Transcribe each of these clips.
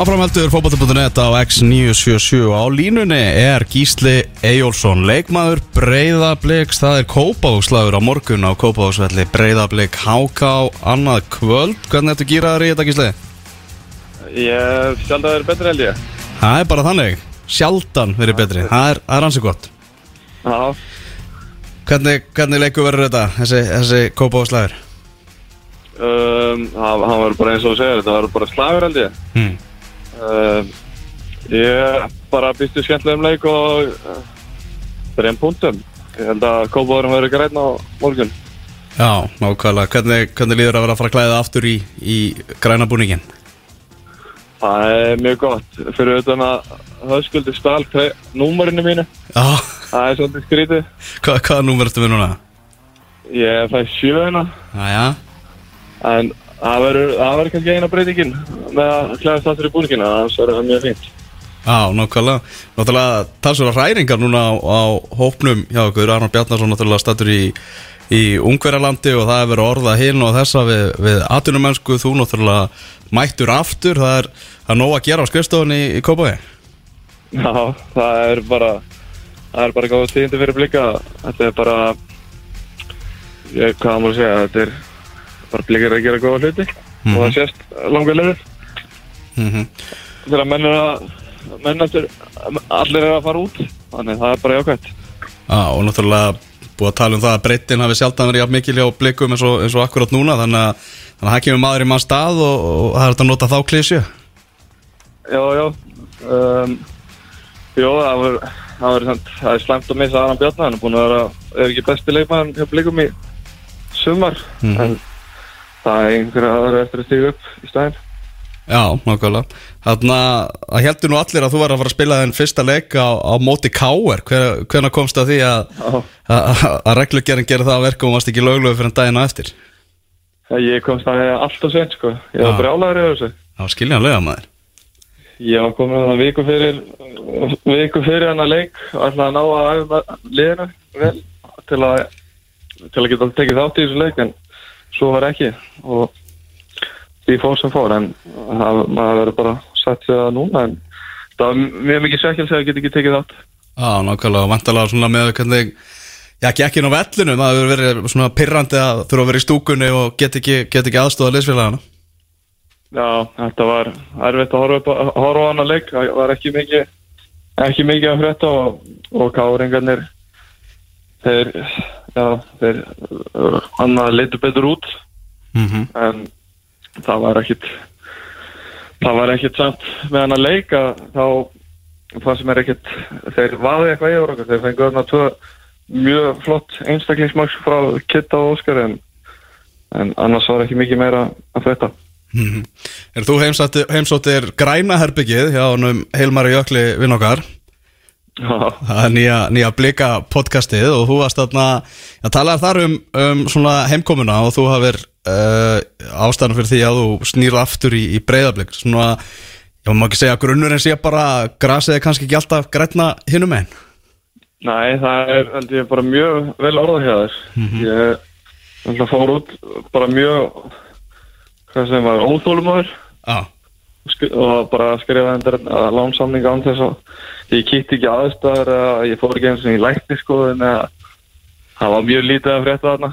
Áframheldur fókbalta.net á X977 á línunni er Gísli Eyjólfsson leikmaður Breiðabliks. Það er Kópavókslagur á morgun á Kópavóksvelli Breiðablik Háká annað kvöld, hvernig ertu gýraður í þetta Gísli? Ég sjálf að það er betra held ég. Það er bara þannig, sjaldan verið betri. Það er, það er hansi gott. Já, Hvernig, hvernig leiku verður þetta, þessi, þessi Kópavókslagur? um, hann var bara eins og þú segir, þetta var bara slagur held ég. Hmm. Um, Ég bara býstu skemmtilegum leik og uh, þreim punktum. Ég held að kópáðurum verður græn á morgun. Já, nákvæmlega, hvernig, hvernig líður að vera að fara að klæða aftur í, í græna búningin? Það er mjög gott. Fyrir auðvitað að höfskuldi stál númurinu mínu. Já, Það er svolítið skrítið. Hvað, hvaða númer ertu við núna? Ég fæ sjöuna. Jæja, en það verður það kannski eina breytingin með að klæðast aftur í búningina þannig að það er mjög fínt Já, nákvæmlega. Náttúrulega talsverða hræringar núna á, á hópnum hjá okkur. Arnar Bjarnarsson náttúrulega stattur í, í Ungverjalandi og það er verið orða hinn og þessa við, við atvinnumensku. Þú náttúrulega mættur aftur. Það er, það er nóg að gera á skrifstofunni í, í Kópaví. Já, það er bara það er bara góð tíðindi fyrir blika þetta er bara ég, hvað maður að segja, þetta er bara blikar að gera góða hluti og það sést langar leður Mm þegar menn er að menn eftir, allir er að fara út þannig það er bara jákvæmt Já, og náttúrulega búið að tala um það að breytin hafi sjaldan verið jafn mikil hjá blikum eins og, eins og akkurat núna. Þannig að, þannig að það kemur maður í mann stað og, og það er þetta að nota þá klísju. Já, já. Um, Jó, það var það var samt, það er slæmt að missa Aran Bjarnar hann er búin að vera, er ekki besti leikmann hjá blikum í sumar en það er einhverja aðra eftir að stíga upp í stæðin Já, nákvæmlega. Þannig að heldur nú allir að þú var að fara að spila þenn fyrsta leik á, á móti K.R. Hver, hvernig komst það því að, Já. reglugerinn gerir það að verka og varst ekki löglegu fyrir en daginn á eftir? Ég komst það alltaf sent sko Ég var Já. brjálæður yfir þessu Það var skiljanlega maður. Ég var komin þannig viku fyrir viku fyrir hann að leik og ætlaði að ná að liðinu vel til að til að geta tekið þátt í þessu leik en svo var ekki og því fór sem fór en það, maður verður bara sett sig að núna en það var mjög mikið svekkjálsið að geta ekki tekið þátt Já, nákvæmlega, vantalega svona með hvernig, já, ekki inn á vellinu, það hefur verið svona pirrandi að þurfa að vera í stúkunni og get ekki, get ekki aðstóða liðsfélagana. Já, þetta var erfitt að horfa, horfa á hann að leik það var ekki mikið ekki mikið að frétta og, og káringarnir þeir já, þeir hann að leitu betur út Mm en það var ekkit það var ekkit samt með hann að leika þá það sem er ekkit þeir vaði eitthvað yfir okkur þeir fengu þarna tvö mjög flott einstaklingsmaks frá Kitta og Óskar en, en annars var ekki mikið meira að frétta -hmm. Er þú heimsóttir, græna herbyggið hjá honum Heilmari Jökli vinn okkar? Það er nýja, nýja blika podcastið og þú varst þarna, ég talaði þar um, um svona heimkomuna og þú hafir uh, ástæðan fyrir því að þú snýrð aftur í, í breyðablik svona, ég má ekki segja að grunnurinn sé bara grasið er kannski ekki alltaf græna hinum einn Nei, það er ég bara mjög vel orðað hjá þér. Ég held að fór út bara mjög, hvað sem var, óþólumöður Já, og bara skrifa endur að lánsamning án þess að ég kýtti ekki aðstæður að ég fór ekki eins og í lækniskoðun eða það var mjög lítið að frétta þarna.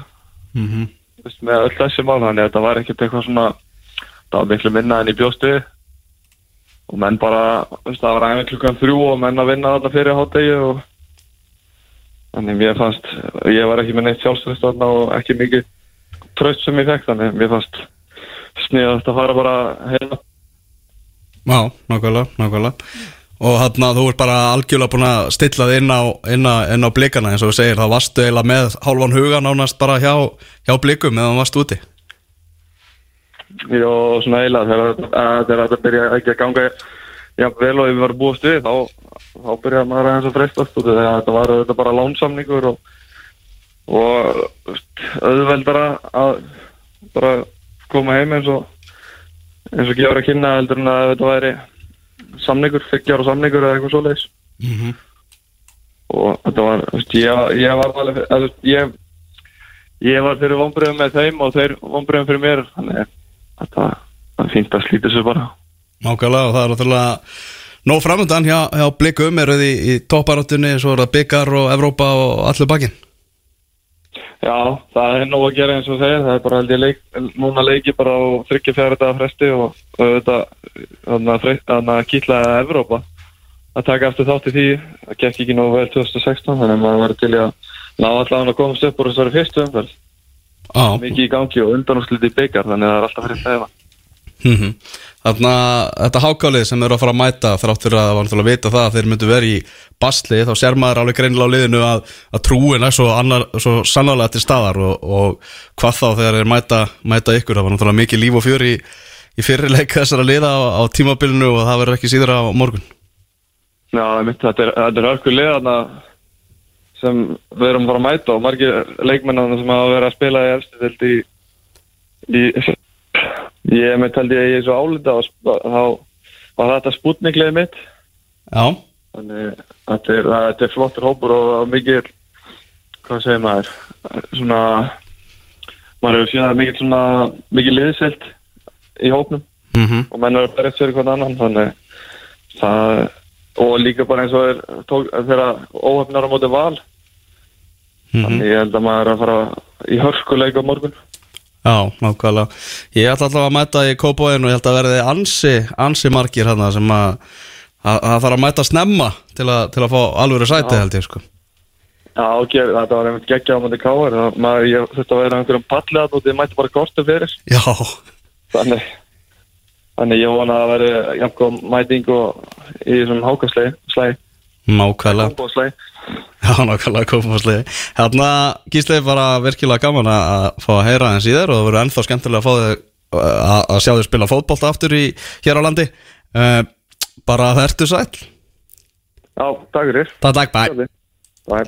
Mm veist, með öll þessi mál, þannig að þetta var ekkert eitthvað svona, það var miklu minna en í bjóstu. Og menn bara, það var aðeins klukkan þrjú og menn að vinna þetta fyrir hátegi og þannig mér fannst, ég var ekki með neitt sjálfstöðst þarna og ekki mikið tröst sem ég fekk, þannig mér fannst sniðast að fara bara heima. Já, nákvæmlega, nákvæmlega. Og hann að þú ert bara algjörlega búin að stilla þig inn á, inn á, inn á blikana eins og þú segir, þá varstu eiginlega með hálfan huga nánast bara hjá, hjá blikum meðan þú varst úti. Jó, svona eiginlega, þegar þetta- byrja ekki að ganga jafn vel og við varum búist við, þá, þá byrjaði maður aðeins að freistast út þegar þetta var þetta bara lánsamningur og, og auðveldara að bara koma heim eins og eins og gefur að kynna heldur en að þetta væri samningur, og samningur eða eitthvað svoleiðis. Mm -hmm. og þetta var, ég, ég var alveg, ég ég var fyrir vonbröðum með þeim og þeir vonbröðum fyrir mér þannig að var fínt að slíta sér bara. Nákvæmlega og það er náttúrulega nóg framöndan hjá, hjá blikum eru þið í, í topparáttunni svo er það byggar og Evrópa og allur bakinn Já, það er nóg að gera eins og þú segir, það er bara held ég leik, núna leiki bara á þryggja fjara dagar fresti og auðvitað þannig að, Evrópa að taka eftir þátt í því, það gekk ekki nógu vel 2016, þannig að maður verður til að ná allavega að komast upp úr þessari fyrstu umferð, Já, mikið í gangi og undanúsliti í byggar, þannig að það er alltaf fyrir það mm Þannig að þetta hákálið sem eru að fara að mæta þrátt fyrir að það var að vita það að þeir myndu verið í basli þá sér maður alveg greinilega á liðinu að, að trúin er svo, svo sannarlega til staðar og, og hvað þá þegar þeir mæta, mæta ykkur. Það var mikið líf og fjör í, í fyrirleik þessara liða á, á tímabilinu og það verður ekki síður á morgun. Já, einmitt, þetta er, er hörku liðana sem við erum bara að mæta og margir leikmennana sem hafa verið að spila í í ég held ég að ég er svo álita og þá var þetta spútniklið mitt. Já, þannig að þetta er, er flottur hópur og, mikið hvað segir maður? Svona maður hefur séð að mikið svona mikið liðselt í hópnum. Mm og menn eru að berjast fyrir hvern annan þannig það og líka bara eins og er tók, þegar óhefnar á móti val. Þannig ég held að maður er að fara í hörskuleik á morgun Já, nákvæmlega. Ég ætla alltaf að mæta í Kópavóin og ég held að verði ansi, ansi margir hann sem að að- að það þarf að mæta snemma til að, til að fá alvöru sæti held ég sko. Já, ok, þetta var einmitt geggja á móti káar maður, ég þurfti að vera einhverjum palli að þið mætti bara kortu fyrir. Já, þannig þannig ég vona að jafnkvæm mæting og í þessum hákastlegi slægi, nákvæmlega Já, nákvæmlega Kópavónsliði Hérna, Gísli, bara virkilega gaman að að fá að heyra eins í þér og það verður ennþá skemmtilega að fá þig að, að sjá þig spila fótbolta aftur í, hér á landi. Uh, Bara vertu sæll. Já, takk fyrir. Takk, takk, bæ Bye.